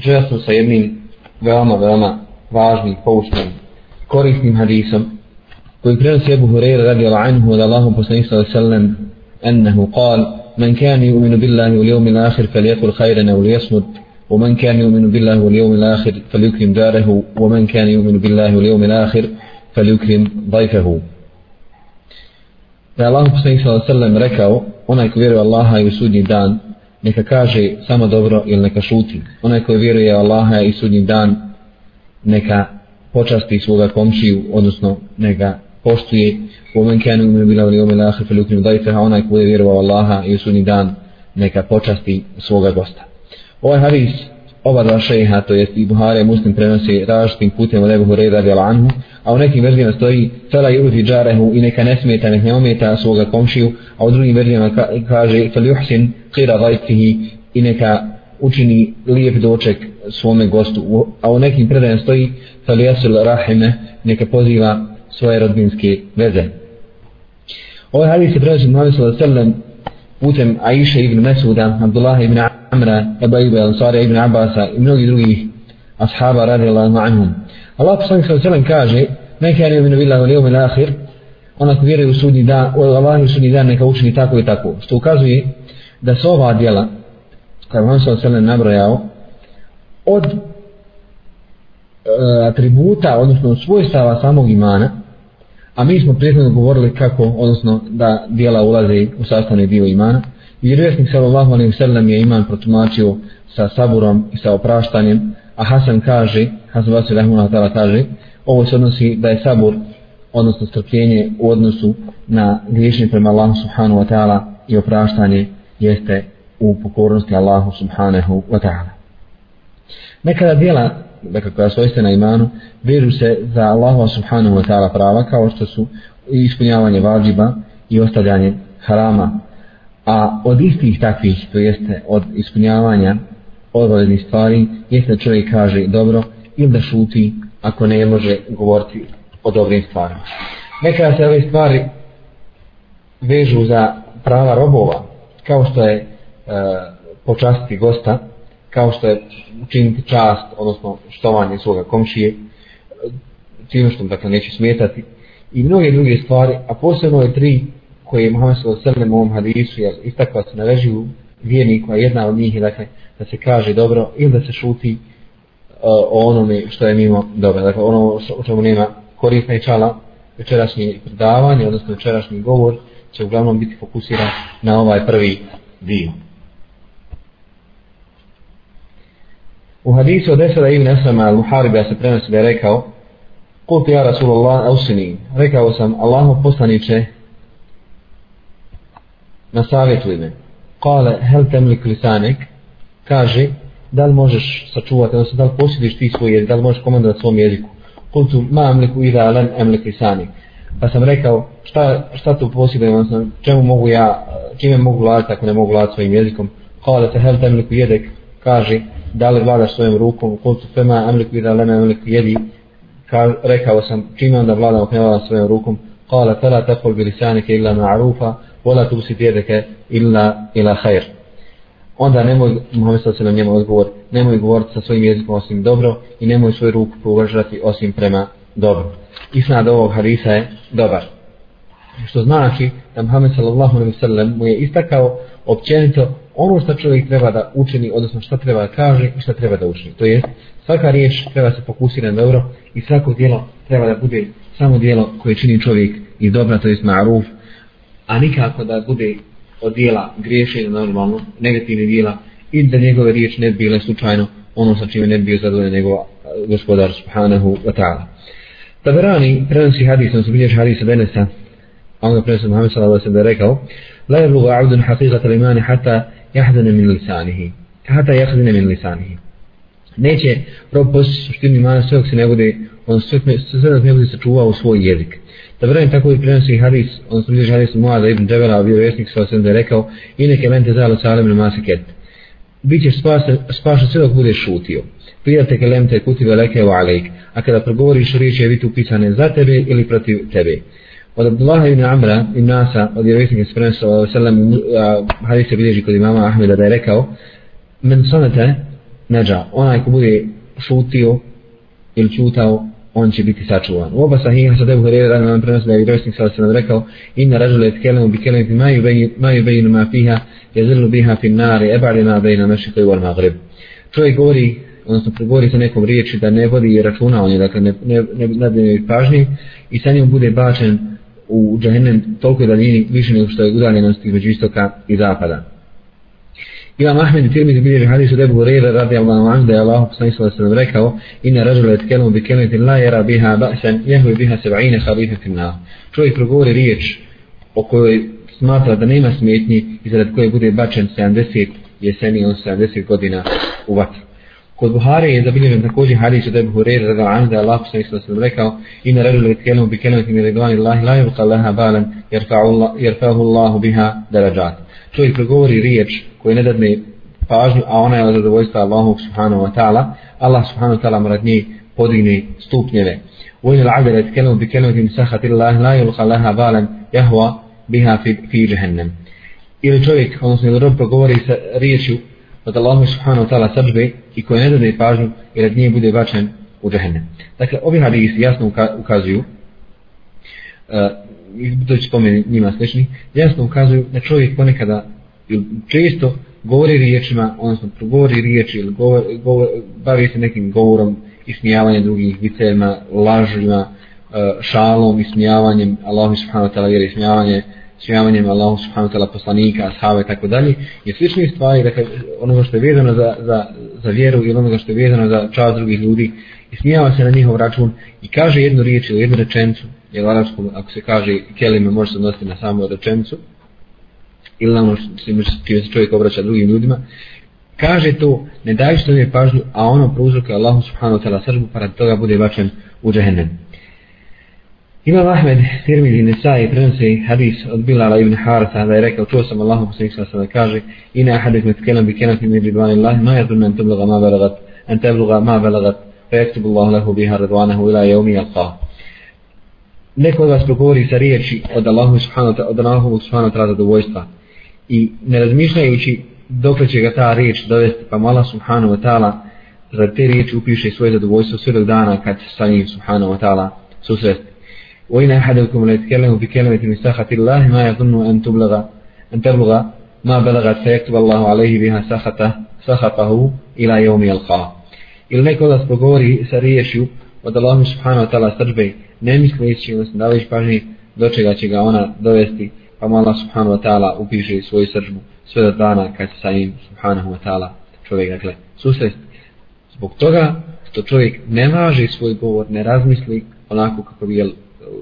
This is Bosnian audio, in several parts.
Večera smo sa jednim veoma, veoma važnim, poučnim, korisnim hadisom koji prenosi Ebu Hureyre radi Allah anhu od Allahom poslanih sallahu sallam ennehu qal من كان يؤمن بالله واليوم الآخر فليقل خيرا أو ليصمت ومن كان يؤمن بالله واليوم الآخر فليكرم داره ومن كان يؤمن بالله واليوم الآخر فليكرم ضيفه da je Allah poslanik sallallahu alejhi ve rekao onaj ko vjeruje Allaha i u sudnji dan neka kaže samo dobro ili neka šuti. Onaj koji vjeruje Allaha i sudnji dan neka počasti svoga komšiju odnosno neka poštuje. U men kanu min bila li yawmil akhir falukrim dayfaha onaj ko je vjerovao Allaha i u sudnji dan neka počasti svoga gosta. Ovaj hadis oba dva šeha, to jest i Buhare, Muslim prenosi različitim putem od Ebu Hureyra anhu, a u nekim verzijama stoji fela yuzi džarehu i neka ne smeta, nek ne ometa svoga komšiju, a u drugim verzijama ka, kaže fel yuhsin qira vajtihi i neka učini lijep doček svome gostu, a u nekim predajama stoji fel yasil rahime, neka poziva svoje rodbinske veze. Ovaj hadis je prenosi Muhammed sallallahu alejhi ve sellem putem Aisha ibn Mesuda, Abdullah ibn Amra, Eba Ibe, Ansari ibn Abasa i mnogi drugih ashaba radijallahu anhum. Allah poslanik sa alejhi kaže: "Neka je ibn billahi wal yawmil akhir." Ona ko vjeruje u sudnji dan, u Allah sudnji dan neka učini tako i tako. Što ukazuje da su ova djela koja vam sa alejhi nabrojao od e, atributa, odnosno svojstava samog imana, a mi smo prethodno govorili kako, odnosno da dijela ulaze u sastavni dio imana, i vjerovjesnik sallallahu alaihi sallam je iman protumačio sa saburom i sa opraštanjem, a Hasan kaže, Hasan Basri Rahimullah ta'ala kaže, ovo se odnosi da je sabur, odnosno strpljenje u odnosu na griješenje prema Allahu subhanahu wa ta'ala i opraštanje jeste u pokornosti Allahu subhanahu wa ta'ala. Nekada dijela dakle koja svojste na imanu, vežu se za Allahu subhanahu wa ta'ala prava kao što su ispunjavanje vađiba i ostavljanje harama. A od istih takvih, to jeste od ispunjavanja odvojenih stvari, jeste čovjek kaže dobro ili da šuti ako ne može govoriti o dobrim stvarima. Neka se ove stvari vežu za prava robova, kao što je e, počastiti gosta, kao što je učiniti čast, odnosno štovanje svoga komšije, čime što dakle neće smetati, i mnoge druge stvari, a posebno je tri koje je Muhammed s.a.v. u ovom hadisu, jer istakva se na režiju vjerniku, a jedna od njih je dakle, da se kaže dobro ili da se šuti uh, o onome što je mimo dobro. Dakle, ono o čemu nema korisna i čala večerašnje predavanje, odnosno večerašnji govor, će uglavnom biti fokusiran na ovaj prvi dio. U hadisu od Esada ibn Esama al-Muhariba se prenosi da je rekao Kult ja Rasulullah ausini. Rekao sam Allahu poslaniće na savjetu ime Kale hel temlik lisanek? Kaže da li možeš sačuvati odnosno da li posjediš ti svoj jezik da li možeš komandovati svom jeziku? Kultu ma amliku ida len emlik lisanik. Pa sam rekao šta, šta tu posjedujem odnosno čemu mogu ja čime mogu vladati ako ne mogu vladati svojim jezikom? Kale te hel temliku jedek? Kaže da li vladaš svojom rukom, kultu fema amliku ida lena amliku jedi, ka, rekao sam, čime onda vladam ako ne vladam svojom rukom, kala fela takol bi lisanike illa ma'rufa, vola tu si tjedeke illa ila khair. Onda nemoj, Muhammed sada se nam njemu odgovor, nemoj govoriti sa svojim jezikom osim dobro i nemoj svoju ruku považati osim prema dobro. Isnad ovog hadisa je dobar. Što znači da Muhammed sallallahu alaihi sallam mu je istakao općenito ono što čovjek treba da učini, odnosno što treba da kaže i što treba da učini. To jest, svaka riječ treba se fokusirati na dobro i svako dijelo treba da bude samo dijelo koje čini čovjek iz dobra, to jest ma'ruf, a nikako da bude od dijela griješenja normalno, negativne dijela i da njegove riječi ne bile slučajno ono sa čime ne bio zadovoljen njegov gospodar subhanahu wa ta'ala. Taberani prenosi hadis, on se bilješ hadisa Benesa, a on prenosi Muhammed sallallahu alaihi sallam da je rekao, La je luga abdun haqiqata l'imani hatta jahdane min lisanihi. Hata jahdane min lisanihi. Neće rob postići suštinu imana sve se ne bude on sve, dok ne bude sačuvao u svoj jezik. Da vremem tako i prenosi hadis on se bliži hadis Muada ibn Debela bio vjesnik sa osam da je rekao i neke mente zalo salem na masiket Bićeš ćeš spašen sve dok budeš šutio. Prijate kelemte kuti leke u alejk a kada progovoriš riječi je biti upisane za tebe ili protiv tebe od Abdullah ibn Amra i Nasa od vjerovjesnika se prenosio sallam hadis se bilježi kod imama Ahmeda da je rekao men sonete neđa. Onaj ko bude šutio ili čutao, on će biti sačuvan. U oba sahiha sa Debu Hrera radimo nam prenosi da je vjerovstnik sa sam rekao inna ražule et kelemu bi kelemu ma ju bejinu ma fiha je zrlu biha fin nari ebali ma bejina meši koji vol magrib. Čovjek govori, odnosno pregovori sa nekom riječi da ne vodi računa on je, dakle ne, ne, ne, ne, ne pažnji i sa njom bude bačen u džahennem toliko daljini više nego što je udaljenost između istoka i zapada. Imam Ahmed i Tirmidhi bilježi od Ebu Hureyre radi Allahu anhu da je Allah poslanih sallam sallam rekao Inna ražule et bi kelmeti la jera biha ba'san jehuj biha seba'ine halife finna. Čovjek progovori riječ o kojoj smatra da nema smetnji izrad koje bude bačen 70 jeseni on 70 godina u vatru. Kod Buhari je zabilježen također hadis od Ebu Hureyre radi Allahu da je Allah poslanih sallam sallam rekao Inna ražule et kelmu bi kelmeti mi redvani Allahi la yubqa laha balan jerfa'u Allahu biha darajat. Čovjek progovori riječ koja ne dadne pažnju, a ona je od zadovoljstva Allahu subhanahu wa ta'ala, Allah subhanahu wa ta'ala mora njih podigne stupnjeve. Vojni l'abir et kelemu bi kelemu sahati Allah, la yulqa laha balan jahva biha fi, fi. Ili čovjek, odnosno ili rob progovori sa riječju od Allahu subhanahu wa ta'ala sržbe i koji ne dadne pažnju i rad nje bude bačen u džehennem. Dakle, ovi hadisi jasno ukazuju uh, i to će spomeni njima slični, jasno ukazuju da čovjek ponekada često govori riječima, odnosno progovori riječi ili govor, govor, bavi se nekim govorom i smijavanjem drugih vicevima, lažima, uh, šalom i smijavanjem Allahu subhanahu wa ta'ala vjeri smijavanje, smijavanjem Allahu subhanahu wa ta'ala poslanika, ashaba i tako dalje, i sličnih stvari, dakle, onoga što je vezano za, za, za vjeru ili onoga što je vezano za čast drugih ljudi i smijava se na njihov račun i kaže jednu riječ ili jednu rečencu, jer u arabskom, ako se kaže kelime, može se odnositi na samu rečencu, ili na ono čime se čovjek obraća drugim ljudima, kaže to, ne daj što je pažnju, a ono prouzroke Allahu subhanahu wa ta'ala sržbu, pa radi toga bude bačen u džehennem. Imam Ahmed, Tirmidhi i Nesai prenosi hadis od Bilala ibn Harata da je rekao, čuo sam Allahu poslanik sa da kaže Ina ahadek met kelam bi kelam min ridvani Allah, ma yadun an tabluga ma balagat, an tabluga ma balagat, fa yaktubu Allah lahu biha ridvanahu ila yaumi yalqah. Neko od vas progovori sa riječi od Allahu subhanahu wa ta'ala, od Allahu subhanahu ta'ala zadovoljstva, i ne razmišljajući dok će ga ta riječ dovesti pa mala subhanahu wa ta'ala za te riječi upiše svoje zadovoljstvo sve dana kad sa njim subhanahu wa ta'ala susresti. وإن أحدكم لا يتكلم بكلمة من سخط الله ما يظن أن تبلغ أن تبلغ ما بلغت فيكتب الله عليه بها سخطه سخطه إلى يوم يلقاه. إلى نيكولا sa سريشو od Allahom subhanahu wa ta'ala srbe ne misleći, odnosno da već do čega će ga ona dovesti pa mu Allah subhanahu wa ta'ala upiše svoju sržbu sve do dana kad se sa njim subhanahu wa ta'ala čovjek dakle susresti. Zbog toga što čovjek ne važi svoj govor ne razmisli onako kako bi jel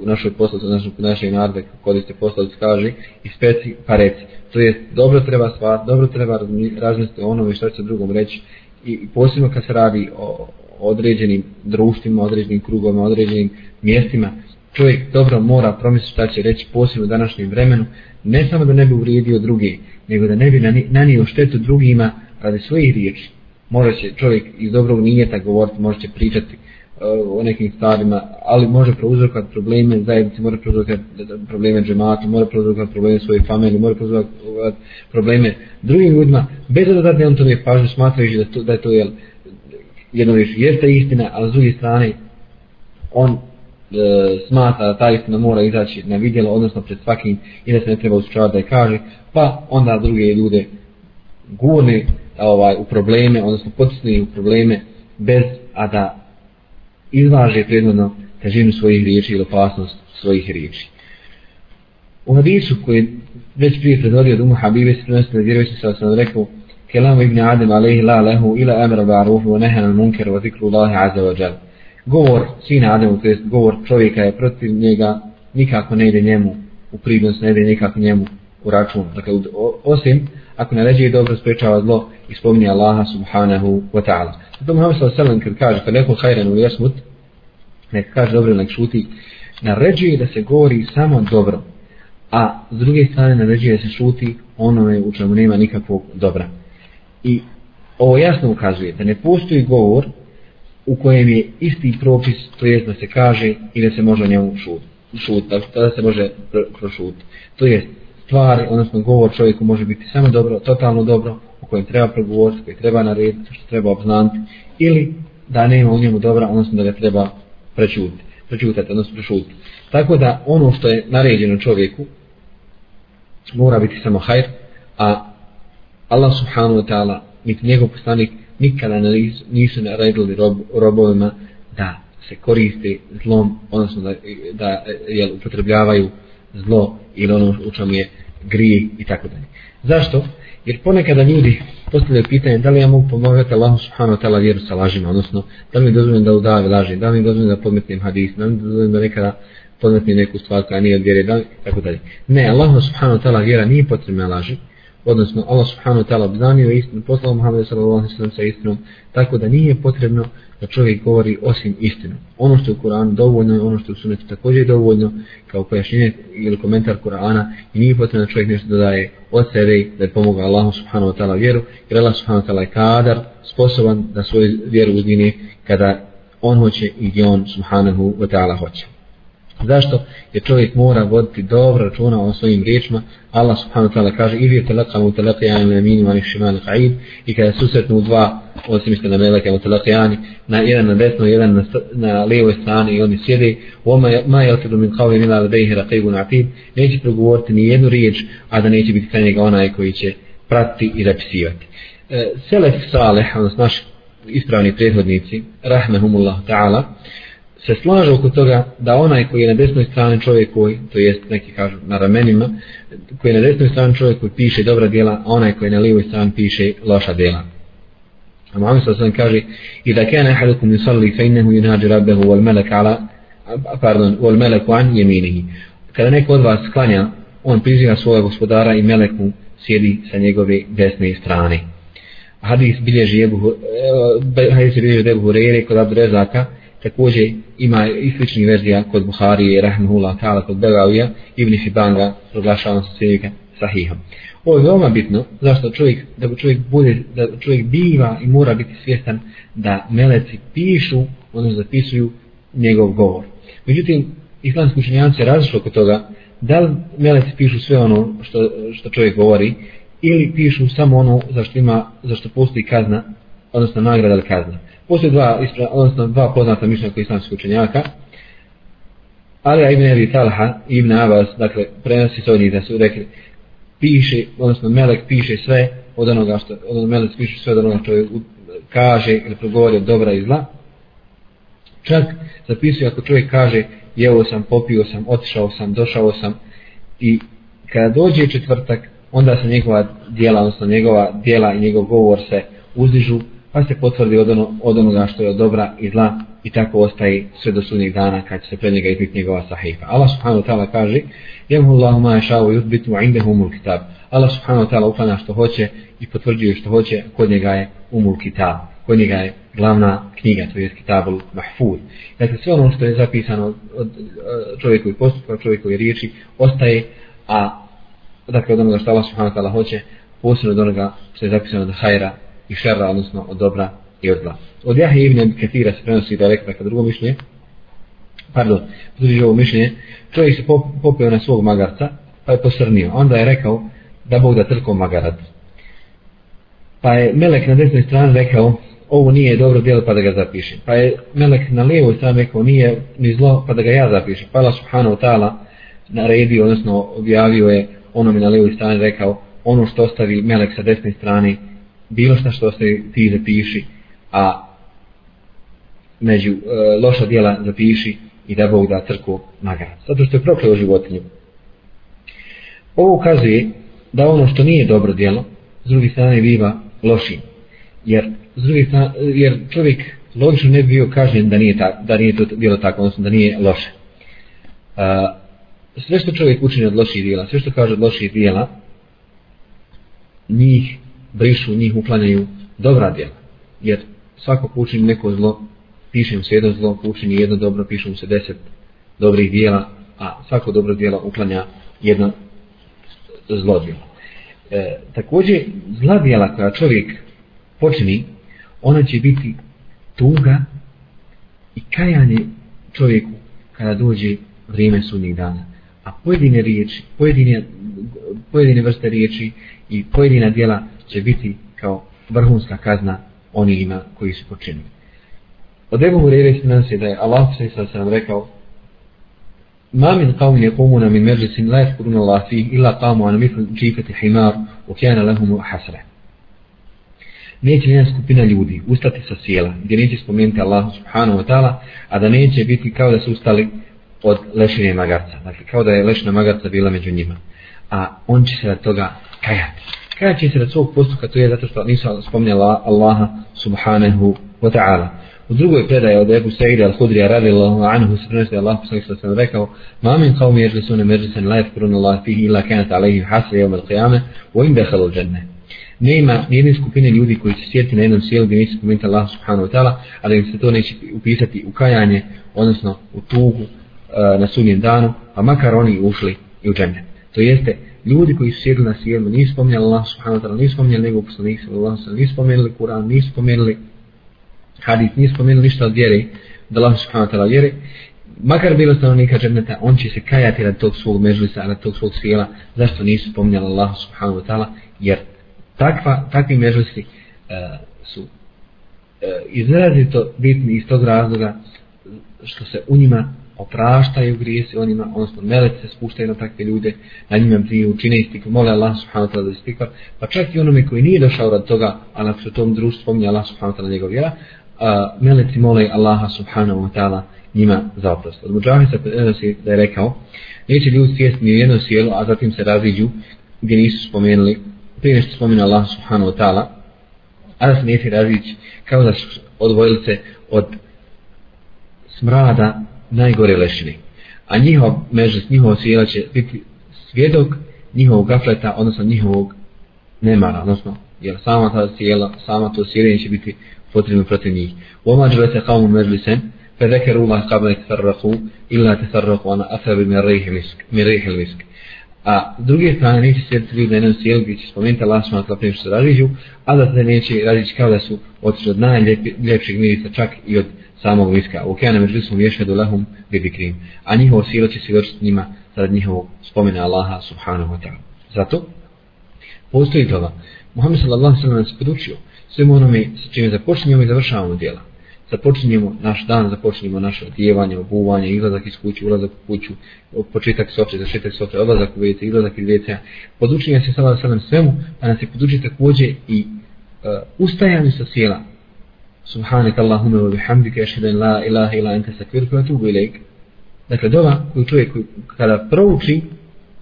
u našoj poslovici, znači u našoj, našoj narode koriste poslovi kaže i speci pa reci to je dobro treba sva, dobro treba razmisliti o onome što će drugom reći i, i posebno kad se radi o određenim društvima, određenim krugovima, određenim mjestima, čovjek dobro mora promisliti šta će reći posebno u današnjem vremenu, ne samo da ne bi uvrijedio druge, nego da ne bi nanio štetu drugima radi svojih riječi. Mora će čovjek iz dobrog nijeta govoriti, može će pričati uh, Eh, o nekim stvarima, ali može prouzrokovati probleme zajednici, može prouzrokovati probleme džematu, može prouzrokovati probleme svoje familije, može prouzrokovati probleme drugim ljudima, bez da da on to ne pažu, smatrajući da, to, da je to jel, jedno riječ, jeste istina, ali s druge strane, on e, smatra da ta istina mora izaći na vidjelo, odnosno pred svakim i da se ne treba usučavati da je kaže, pa onda druge ljude gurne ovaj, u probleme, odnosno potisne u probleme bez, a da izvaže predvodno težinu svojih riječi ili opasnost svojih riječi. U hadisu koji već prije predvodio od Umu Habibe se prenosi da vjerovići sa osnovu rekao Kelamu ibn Adem alaihi la lehu ila amra ba'rufu wa nehana munker wa zikru Allahi azza wa jalla govor sina Ademu, to jest govor čovjeka je protiv njega, nikako ne ide njemu u pridnost ne ide nikako njemu u račun. Dakle, osim ako naređuje dobro, sprečava zlo i spominje Allaha subhanahu wa ta'ala. Zato Muhammed s.a.v. kad kaže, kad neko hajren u jesmut, nek kaže dobro nek šuti, naređuje da se govori samo dobro, a s druge strane naređuje da se šuti onome u čemu nema nikakvog dobra. I ovo jasno ukazuje da ne postoji govor u kojem je isti propis, to jest da se kaže i da se može njemu šut, šut da se može prošuti. To jest stvari, odnosno govor čovjeku može biti samo dobro, totalno dobro, o kojem treba progovoriti, koji treba narediti, što treba obznaniti, ili da nema u njemu dobra, odnosno da ga treba prečutiti, prečutati, odnosno prešutiti. Tako da ono što je naređeno čovjeku mora biti samo hajr, a Allah subhanahu wa ta'ala, niti njegov poslanik, nikada nisu naredili rob, robovima da se koriste zlom, odnosno da, da jel, upotrebljavaju zlo ili ono u čemu je grije i tako dalje. Zašto? Jer ponekada ljudi postavljaju pitanje da li ja mogu pomagati Allahu subhanahu wa ta'ala vjeru sa lažima, odnosno da li mi dozvoljeno da udavi laži, da li mi dozvoljeno da podmetnem hadis, da li mi dozvoljeno da nekada podmetnim neku stvar koja nije od vjere, da li, tako dalje. Ne, Allahu subhanahu wa ta'ala vjera nije potrebna laži, odnosno Allah subhanahu wa ta'ala obznanio istinu, poslao Muhammed sallallahu alaihi sallam sa istinom, tako da nije potrebno da čovjek govori osim istinu. Ono što je u Koranu dovoljno je ono što je u sunetu također dovoljno kao pojašnjenje ili komentar Kur'ana i nije potrebno da čovjek nešto dodaje od sebe da je pomogao Allahu subhanahu wa ta'ala vjeru jer Allah subhanahu wa ta'ala je kadar sposoban da svoju vjeru uzmine kada on hoće i gdje on subhanahu wa ta'ala hoće. Zašto? Jer čovjek mora voditi dobro računa o svojim riječima. Allah subhanahu wa ta'ala kaže ili je telaka mu telaka jani na mini mani šimani qa'id i kada susretnu dva, osim ište na meleke mu telaka jani, na jedan na desno, jedan na, na lijevoj strani i oni sjede, oma ma je otedu min kao mila ladejhe raqibu atid neće progovoriti ni jednu riječ, a da neće biti kraj njega onaj koji će pratiti i zapisivati. E, Selef Saleh, odnosno naši ispravni prethodnici, rahmehumullahu ta'ala, se slaže oko toga da onaj koji je na desnoj strani čovjek koji, to jest neki kažu na ramenima, koji je na desnoj strani čovjek koji piše dobra djela, a onaj koji je na lijevoj strani piše loša djela. A Muhammed sa kaže, i da kene ahadukum yusalli fe innehu yunađu rabbehu wal melek ala, pardon, wal meleku an jeminihi. Kada neko od vas klanja, on priziva svoga gospodara i melek mu sjedi sa njegove desne strane. Hadis bilježi Ebu, eh, hadis bilježi Ebu Hureyre kod Abdurezaka, također ima i sličnih verzija kod Buharije, i Rahmehullah ta'ala kod Begavija Ibn Hibanga proglašavan se svijega sahihom. Ovo je veoma bitno, zašto čovjek, da čovjek bude, da čovjek biva i mora biti svjestan da meleci pišu, odnosno zapisuju njegov govor. Međutim, islamski učenjanci različno kod toga, da li meleci pišu sve ono što, što čovjek govori, ili pišu samo ono za što ima, za što postoji kazna, odnosno nagrada ili kazna. Postoje dva, ispra, odnosno dva poznata mišljenja kod islamskih učenjaka. Ali Ibn Abi Talha i Ibn Abbas, dakle, prenosi se od njih da su rekli, piše, odnosno Melek piše sve od onoga što, odnosno Melek piše sve od onoga što je, kaže ili progovori od dobra i zla. Čak zapisuje ako čovjek kaže, jeo sam, popio sam, otišao sam, došao sam i kada dođe četvrtak, onda se njegova dijela, odnosno njegova dijela i njegov govor se uzdižu pa se potvrdi od, ono, od onoga što je od dobra i zla i tako ostaje sve do sudnjeg dana kad će se pred njega izbiti njegova sahifa. Allah subhanahu wa ta'ala kaže Jemhu Allahu ma yasha'u yuthbitu indehu umul kitab. Allah subhanahu wa ta'ala uklana što hoće i potvrđuje što hoće, kod njega je umul kitab. Kod njega je glavna knjiga, to je kitabul mahfuz. Dakle, sve ono što je zapisano od, od čovjekovi postupka, čovjekovi riječi, ostaje, a dakle, od onoga što Allah subhanahu wa ta'ala hoće, posebno od onoga što je zapisano od hajra, i šerra, odnosno od dobra i od zla. Od Jahe ibn Kathira se prenosi da je rekao neka drugo mišljenje, pardon, potvrđuje ovo mišljenje, čovjek se popio na svog magarca, pa je posrnio. Onda je rekao da Bog da trko magarac. Pa je Melek na desnoj strani rekao, ovo nije dobro djelo pa da ga zapišem. Pa je Melek na lijevoj strani rekao, nije ni zlo pa da ga ja zapišem. Pa Allah subhanahu ta'ala naredio, odnosno objavio je onome na lijevoj strani rekao, ono što ostavi Melek sa desne strane, bilo šta što se ti zapiši, a među e, loša dijela zapiši i da Bog da crku nagrad. Zato što je prokleo životinju. Ovo ukazuje da ono što nije dobro dijelo, s druge strane biva lošim. Jer, s druge strane, jer čovjek logično ne bi bio kažnjen da nije, ta, da nije to bilo tako, odnosno da nije loše. A, sve što čovjek učini od loših dijela, sve što kaže od loših dijela, njih brišu, njih uklanjaju dobra djela. Jer svako ko učini neko zlo, piše mu se jedno zlo, ko učini jedno dobro, piše mu se deset dobrih djela, a svako dobro djelo uklanja jedno zlo djelo. E, također, zla djela koja čovjek počini, ona će biti tuga i kajanje čovjeku kada dođe vrijeme sudnjeg dana. A pojedine riječi, pojedine, pojedine vrste riječi i pojedina djela će biti kao vrhunska kazna onima koji su počinili. Od Ebu Hureyre se nas je da je Allah sve sad sam rekao Ma min qawmin yaqumuna min majlisin la yadhkuruna Allah fih illa qamu an mithl jifati himar wa kana lahum hasra. Neće jedna skupina ljudi ustati sa sjela gdje neće spomenuti Allah subhanahu wa ta'ala, a da neće biti kao da su ustali od lešine magarca. Dakle, kao da je lešina magarca bila među njima. A on će se da toga kajati. Kajat se od svog postupka, to je zato što nisu spominjala Allaha subhanahu wa ta'ala. U drugoj predaje od Ebu Sa'ida al-Hudrija radijallahu anhu se prenosi Allah poslanik što sam rekao Ma min qawmi yajlisuna majlisan la yadhkuruna Allah fihi illa kanat alayhim hasra yawm al-qiyamah wa in dakhalu al-jannah. Nema nijedne skupine ljudi koji se sjeti na jednom sjelu gdje neće spomenuti Allah subhanahu wa ta'ala, ali im se to neće upisati u kajanje, odnosno u tugu uh, na sudnjem danu, a makar oni ušli i u džennet. To jeste, ljudi koji su sjedili na sjelu, nisu spomenuli Allah subhanahu wa ta'ala, nisu spomenuli njegov poslanik, nisu spomenuli Kur'an, nisu spomenuli hadis nisu spomenuli ništa od vjere, da Allah subhanahu wa ta'ala vjere, makar bilo stanovnika džerneta, on će se kajati rad tog svog mežlisa, rad tog svog svijela, zašto nisu spominjali Allah subhanahu wa ta'ala, jer takva, takvi mežlisi uh, su uh, izrazito bitni iz tog razloga što se u njima opraštaju grijesi onima, odnosno melec se spuštaju na takve ljude, na njima prije učine istikvar, mole Allah subhanahu wa ta'ala da istikvar, pa čak i onome koji nije došao rad toga, a ako se tom društvu spominje Allah subhanahu wa ta'ala njegov vjera, a, meleci mole Allaha subhanahu wa ta'ala njima za oprost. Od Mujahid se da je rekao, neće ljudi sjesti ni u jedno sjelo, a zatim se raziđu gdje nisu spomenuli, prije nešto spomenu Allah subhanahu wa ta'ala, a da se neće razići kao da su odvojili se od smrada najgore lešine. A njihov među njihovo svijela će biti svjedok njihovog gafleta, odnosno njihovog nemara, odnosno jer sama ta sjela, sama to sjeljenje će biti potrebno protiv njih. Oma dželete qavmu međlisen, fe zekeru Allah qabla tefarraku, illa tefarraku ana asabi min rejhil misk. A s druge strane neće sjediti ljudi na jednom sjelu gdje će spomenuti Allah sma prije što se raziđu, a da se neće razići kao da su otišli od najljepšeg mirisa čak i od samog viska. U okeana među smo vješvedu lahum bibikrim. A njihovo silo će se vršiti njima zarad njihovog spomena Allaha subhanahu wa ta'ala. Zato postoji toga. Muhammed sallallahu sallam nas podučio svemu onome sa čime započinjemo i završavamo djela. Započinjemo naš dan, započinjemo naše odjevanje, obuvanje, izlazak iz kuće, ulazak u kuću, početak soče, zašetak soče, odlazak u vece, izlazak iz vece. Podučinjemo se sallallahu sallam svemu, a nas je podučio također i uh, ustajanje sa sjela. Subhanak Allahumma wa bihamdika, ašhedan la ilaha illa anta astaghfiruka wa atubu ilaik. Dakle, dova koju čovjek kada prouči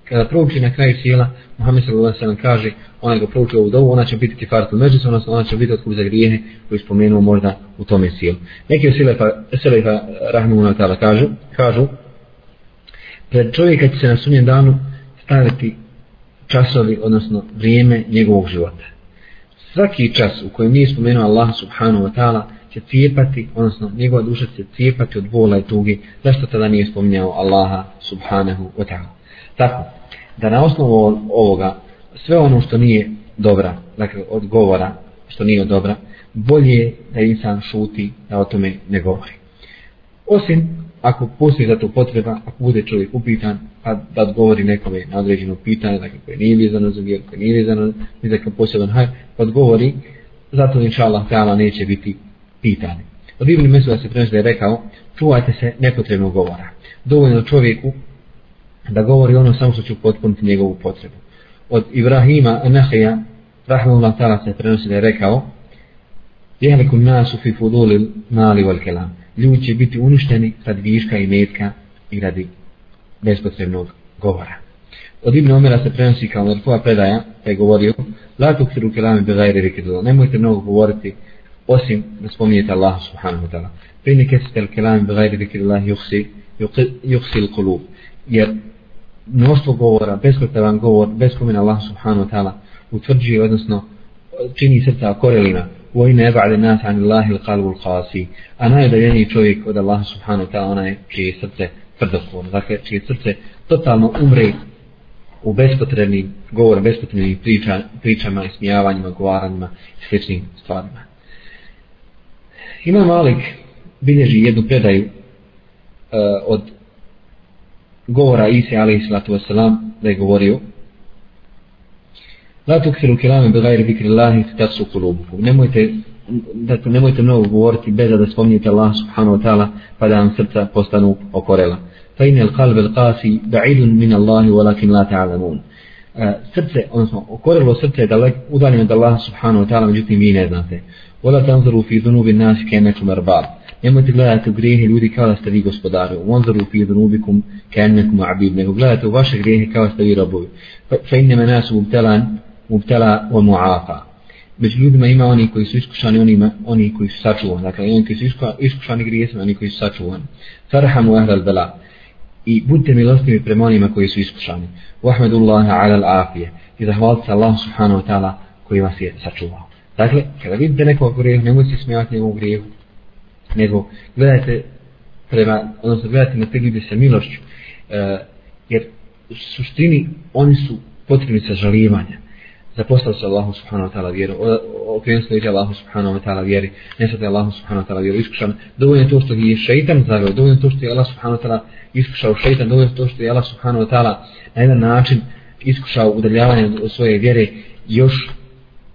kada prouči na kraju sjela, Muhammed sallallahu alejhi ve sellem kaže, onaj ga prouči ovu dovu, ona će biti kifaratul međus, odnosno ona će biti otkup za grijehe koji spomenuo možda u tome sjelu. Neki od selefa, selefa rahmuna ta'ala kažu, kažu, pred čovjeka će se na sunjem danu staviti časovi, odnosno vrijeme njegovog života. Svaki čas u kojem nije spomenuo Allah subhanahu wa ta'ala će cijepati, odnosno njegova duša će cijepati od bola i tugi, zašto tada nije spominjao Allaha subhanahu wa ta'ala. Tako, da na osnovu ovoga sve ono što nije dobra, dakle od govora što nije dobra, bolje je da insan šuti da o tome ne govori. Osim ako postoji za to potreba, ako bude čovjek upitan, pa da odgovori nekome na određeno pitanje, dakle koje nije vezano za vjeru, koje nije vezano za poseban haj, pa odgovori, zato inša Allah ta'ala neće biti pitan. Od Ibn Mesuda se prenosi da je rekao, čuvajte se nepotrebnog govora. Dovoljno čovjeku da govori ono samo što će potpuniti njegovu potrebu. Od Ibrahima Nahija, Rahmanullah ta'ala se prenosi da je rekao, Jehlikum nasu fi fudulil mali wal kelam. Ljudi će biti uništeni radi viška i metka i radi bespotrebnog govora. Od Ibn Omera se prenosi kao Merfua predaja, pa je govorio, La tuksiru kelami bezajre gajri rikidula. Nemojte mnogo govoriti, osim da spominjete Allah subhanahu wa ta'ala. Prine kesite il kelame bezajre gajri rikidula yuksi, yuksi il kulub. Jer mnoštvo govora, bespotreban govor, bez spomina Allah subhanahu wa ta'ala, utvrđuje, odnosno, čini srca korelina, u ine ba'de nas an Allahi l'qalbu l'qasi, a najdaljeniji čovjek od Allah subhanahu wa ta'ala, onaj čije srce tvrdokorno, dakle, čije srce totalno umre u bespotrebnim govorom, bespotrebnim priča, pričama, ismijavanjima, govaranjima i sličnim stvarima. Ima Malik bilježi jednu predaju uh, od govora Ise alaihi salatu wasalam da je govorio La tuksiru kilame bi gajri bikri Allahi tatsu kulubukum. Nemojte, dakle, nemojte mnogo govoriti bez da spomnite Allah subhanahu wa ta'ala pa da vam srca postanu okorela. Fa inne il kalbe il qasi ba'idun min Allahi walakin la ta'alamun. Srce, odnosno, okorelo srce je dalek, udaljeno od Allaha subhanahu wa ta'ala, međutim vi ne znate. Wala tanzuru fi dhunubi nasi kenekum arbab. Nemojte gledati u grijehe ljudi kao da ste vi gospodari. Wanzuru fi dhunubikum kenekum abib. Nego gledate u vaše grijehe kao da ste vi robovi. Fa inne menasu mubtelan mubtela wa mu'afa. Među ljudima ima oni koji su iskušani, oni, oni koji su sačuvani. Dakle, oni koji su iskušani grijesima, oni koji su sačuvani. Farhamu ahlal bela. I budite milostivi prema onima koji su iskušani. Wahmedullaha ala al-afije. I zahvalite se Allah subhanahu wa ta'ala koji vas je sačuvao. Dakle, kada vidite nekog grijehu, nemojte se smijati njegovom grijehu, nego gledajte prema, odnosno gledajte na te ljude sa milošću, e, jer u suštini oni su potrebni sa žalijevanja zapostav se Allahu subhanahu wa ta'ala vjeru, okrenut se leđa Allahu subhanahu wa ta'ala vjeri, nesate Allahu subhanahu wa ta'ala vjeru, iskušan, dovoljno je to što je šeitan zavio, dovoljno je to što je Allah subhanahu wa ta'ala iskušao šeitan, dovoljno je to što je Allah subhanahu wa ta'ala na jedan način iskušao udaljavanje od svoje vjere, još,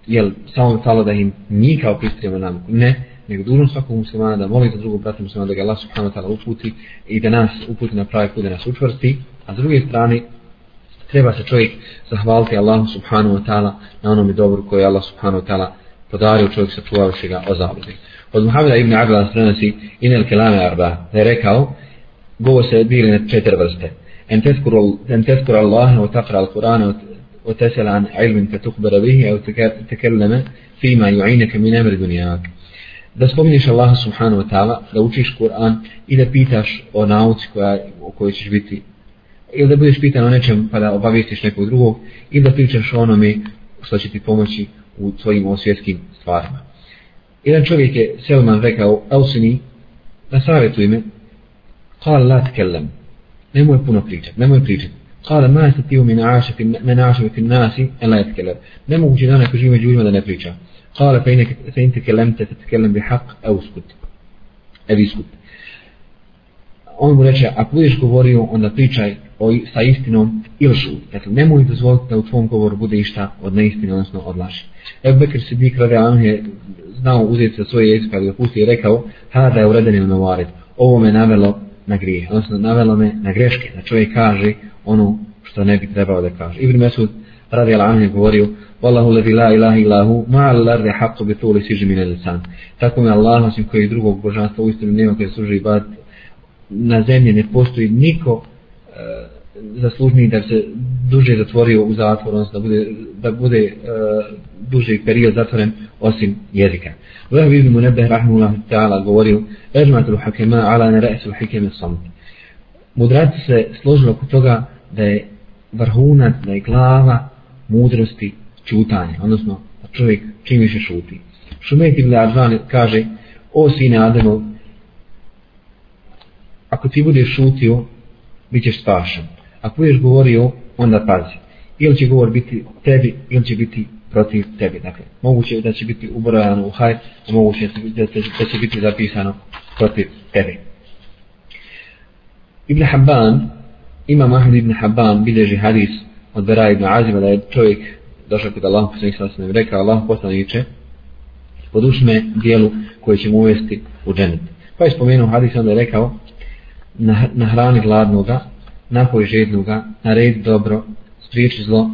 jel, samo bi falo da im mi kao pristrijemo nam, ne, nego dužno svakog muslimana da moli za drugog brata muslimana da ga Allah subhanahu wa ta'ala uputi i da nas uputi na pravi put, da nas učvrsti, a s druge strane, treba se čovjek zahvaliti Allahu subhanahu wa ta'ala na onom dobru koje Allah subhanahu wa ta'ala podario čovjek se ga o zabludi. Od Muhammeda ibn Abdala prenosi inel kelame arba da je rekao govor se odbili na četiri vrste en tezkur Allahe wa taqra al-Qur'ana wa tesela an ilmin te tukbara bihi au tekelleme fima ju'ineke min emri dunijak da spominješ Allaha subhanahu wa ta'ala da učiš Kur'an i da pitaš o nauci koja, o kojoj ćeš biti ili da budeš pitan o nečem pa da obavistiš nekog drugog ili da pričaš o onome što će ti pomoći u tvojim osvjetskim stvarima. Jedan čovjek je Selman rekao, Elsini, da savjetuj ime, kala la tkellem, nemoj puno pričati, nemoj pričati. Kala ma se ti u menašavi fin nasi, en la tkellem. Nemoguće da neko živi među ljudima da ne priča. Kala fe in tkellem te tkellem bi haq, evo skut. Evi skut on mu reče, ako budeš govorio, onda pričaj o, sa istinom ili šut. Dakle, nemoj dozvoliti da u tvom govoru bude išta od neistine, odnosno od laži. Ebu Bekir se dik rade Anu je znao uzeti sa svoje jezika i pusti i rekao, hada je uredeni u novarit. Ovo me navelo na grije, odnosno navelo me na greške, da čovjek kaže ono što ne bi trebao da kaže. Ibn Mesud radi Anu je govorio, Wallahu ladhi la ilaha illahu, ma'al larde haqqo bi tuli siži mine lisan. Tako mi Allah, osim koji drugog božanstva u istinu nema koje služi ibad na zemlji ne postoji niko zaslužniji da se duže zatvorio u zatvor, odnosno da bude, da bude e, duži period zatvoren osim jezika. Uvijek vidimo nebe rahmullah ta'ala govorio Ežmatul hakema ala ne re'sul hikeme samt. Mudraci se složilo oko toga da je vrhunac, da je glava mudrosti čutanje, odnosno da čovjek čim više šuti. Šumet ibn Advan kaže, o sine Ademov, ako ti budeš šutio, bit ćeš spašen. Ako budeš govorio, onda pazi. Ili će govor biti tebi, ili će biti protiv tebi. Dakle, moguće da će biti ubrojano u hajr, a moguće da će, da će biti zapisano protiv tebi. Ibn Habban, ima Mahmud ibn Habban, bilježi hadis od Bera ibn Azima, da je čovjek došao kod Allah, poslanik sa osnovim, rekao Allah poslaniče, podušme dijelu koje će mu uvesti u dženet. Pa je spomenuo hadis, onda je rekao, na, na hrani gladnoga, napoj žednoga, naredi dobro, spriječi zlo.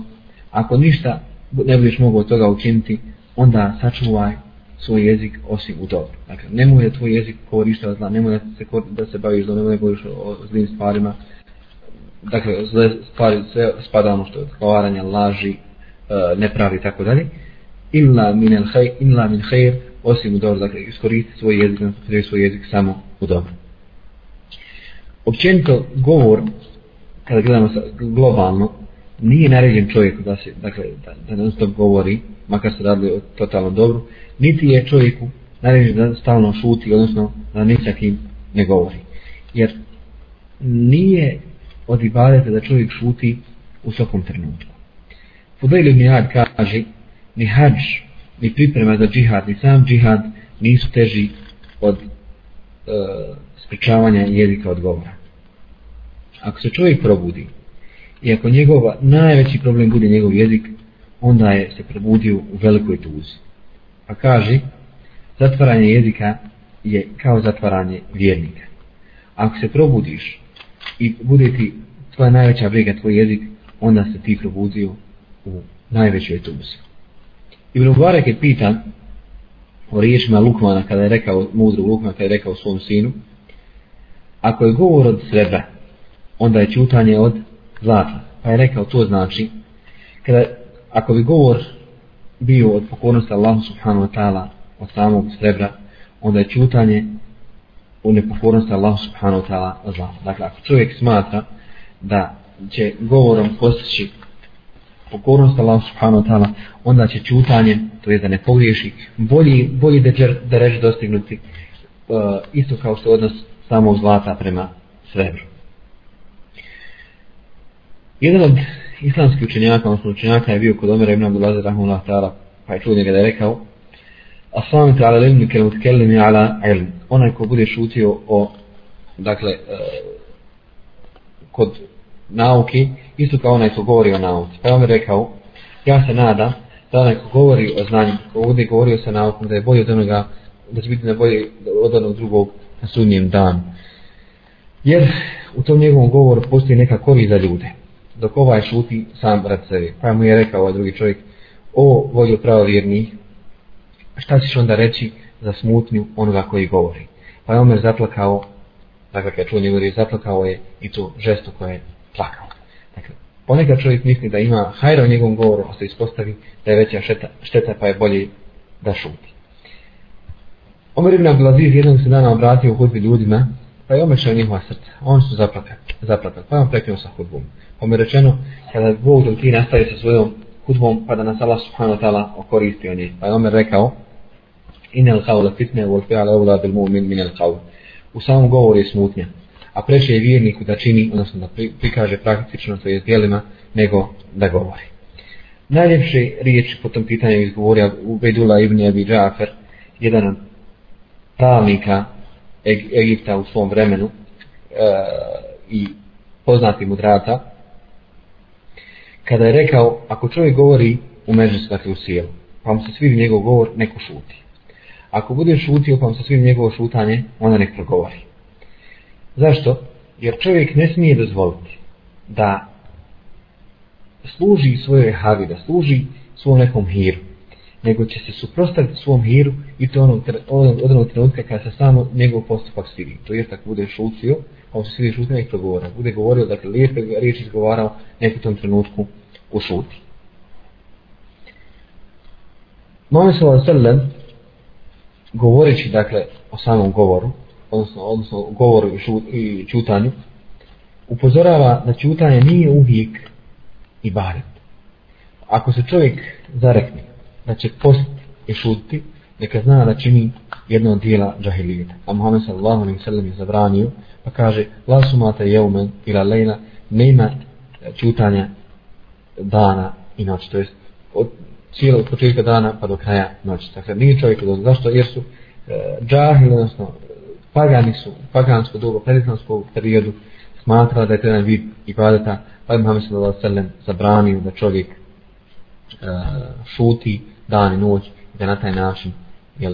Ako ništa ne budeš mogao toga učiniti, onda sačuvaj svoj jezik osim u dobro. Dakle, nemoj da tvoj jezik govori što zla, nemoj da se, da se baviš zlo, nemoj da govoriš o, zlim stvarima. Dakle, zle stvari sve spada ono što je odgovaranje, laži, e, nepravi i tako dalje. Illa min el hej, illa min hejr, osim u dobro. Dakle, iskoristi svoj jezik, svoj jezik samo u dobro općenito govor kada gledamo globalno nije naređen čovjeku da se dakle da, da non stop govori makar se radili o totalnom dobru niti je čovjeku naređen da stalno šuti odnosno da ni sa kim ne govori. Jer nije od ibadeta da čovjek šuti u svakom trenutku. Fudail ibn Jad kaže ni hađ ni priprema za džihad ni sam džihad nisu teži od e, spričavanja jezika od govora ako se čovjek probudi i ako njegova najveći problem bude njegov jezik onda je se probudio u velikoj tuzi. Pa kaže, zatvaranje jezika je kao zatvaranje vjernika. Ako se probudiš i bude ti tvoja najveća briga tvoj jezik, onda se ti probudio u najvećoj tuzi. Ibn Mubarak je pitan o riječima Lukmana kada je rekao, mudru Lukmana kada je rekao svom sinu, ako je govor od srebra, onda je čutanje od zlata. Pa je rekao, to znači, kada, ako bi govor bio od pokornosti Allahu subhanahu wa ta'ala od samog srebra, onda je čutanje u nepokornosti Allahu subhanahu wa ta'ala od zlata. Dakle, ako čovjek smatra da će govorom postići pokornost Allahu subhanahu wa ta'ala, onda će čutanje, to je da ne pogriješi, bolji, bolji da, da reži dostignuti, uh, isto kao što odnos samog zlata prema srebru. Jedan od islamskih učenjaka, odnosno učenjaka je bio kod Omera ibn Abdulaziz Rahmanullah ta'ala, pa je čuo njega da je rekao, Asami ta'ala ilmi kel mutkellimi ala ilm. Onaj ko bude šutio o, dakle, e, kod nauki, isto kao onaj ko govori o nauci. Pa je Omer rekao, ja se nadam da onaj ko govori o znanju, ko bude govorio sa naukom, da je bolje od onoga, da će biti na bolje od onog drugog na sudnjem danu. Jer u tom njegovom govoru postoji neka korist za ljude. Dok ovaj šuti sam brat sebi. Pa mu je rekao ovaj drugi čovjek, o vođo pravovjerni, šta ćeš onda reći za smutnju onoga koji govori. Pa je Omer zaplakao, dakle kad čuo njegov zaplakao je i to žesto koje je plakao. Dakle, ponekad čovjek misli da ima hajra u njegovom govoru, a se ispostavi da je veća šteta, šteta pa je bolje da šuti. Omer ibn Abdulaziz jednog se dana obratio u hudbi ljudima, pa je omešao njihova srca. Oni su zaplakali, zaplakali, pa je on prekinuo sa hudbom. Pa mi je rečeno, kada Bog dok ti nastavi sa svojom hudbom, pa da nas Allah subhanahu wa ta'ala okoristi o njih. Pa je Omer rekao, inel qawla fitne, vol fi'ala evla bil mu'min min el qawla. U samom govoru je smutnja, a preče je vjerniku da čini, odnosno da prikaže praktično to je dijelima, nego da govori. Najljepše riječi po tom pitanju izgovorio Ubejdula ibn Abi Džafer, jedan od pravnika Egipta u svom vremenu e, i poznati mudrata, kada je rekao, ako čovjek govori u među dakle u sjelu, pa mu se svidi njegov govor, neko šuti. Ako bude šutio, pa mu se svidi njegovo šutanje, onda nek progovori. Zašto? Jer čovjek ne smije dozvoliti da služi svojoj havi, da služi svom nekom hiru, nego će se suprostaviti svom hiru i to onog, onog, onog trenutka kada se samo njegov postupak svidi. To je tako bude šucio, a on se svidi šutio, nek progovora. Bude govorio, dakle, lijepe riječi izgovarao, nek u tom trenutku ušuti. Mohamed s.a.v. govoreći, dakle, o samom govoru, odnosno, odnosno govoru i, šut, i čutanju, upozorava da čutanje nije uvijek i baret. Ako se čovjek zarekne Znači, da će postiti i šutiti, neka zna da čini jedno od dijela džahilijeta. A Muhammed sallallahu alaihi sallam je zabranio, pa kaže, la sumata jeumen ila lejla, nema e, čutanja dana i noći, to jest od cijelog početka dana pa do kraja noći. Dakle, nije čovjek od zašto? Jer su e, džahili, odnosno pagani su u pagansko dobu, predislamskom periodu smatrala da je to jedan vid ibadeta, pa je Muhammed sallallahu alaihi sallam zabranio da čovjek e, šuti dan i noć da na taj način jel,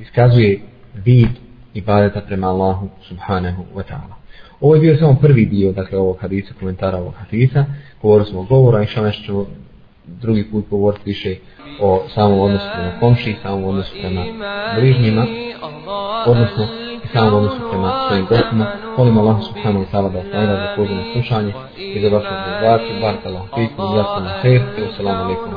iskazuje vid ibadeta prema Allahu subhanahu wa ta'ala. Ovo je bio samo prvi dio dakle, ovog hadisa, komentara ovog hadisa. Govorili smo o govoru, a išao nešto ćemo drugi put govoriti više o samom odnosu prema komši, samom odnosu prema bližnjima, odnosno i samom odnosu prema svojim gostima. Molim Allah subhanahu wa ta'ala da se nagrada za pozivno slušanje i za vašu rezultaciju. Barka Allah, fikum, jasno na hejr, i wassalamu alaikum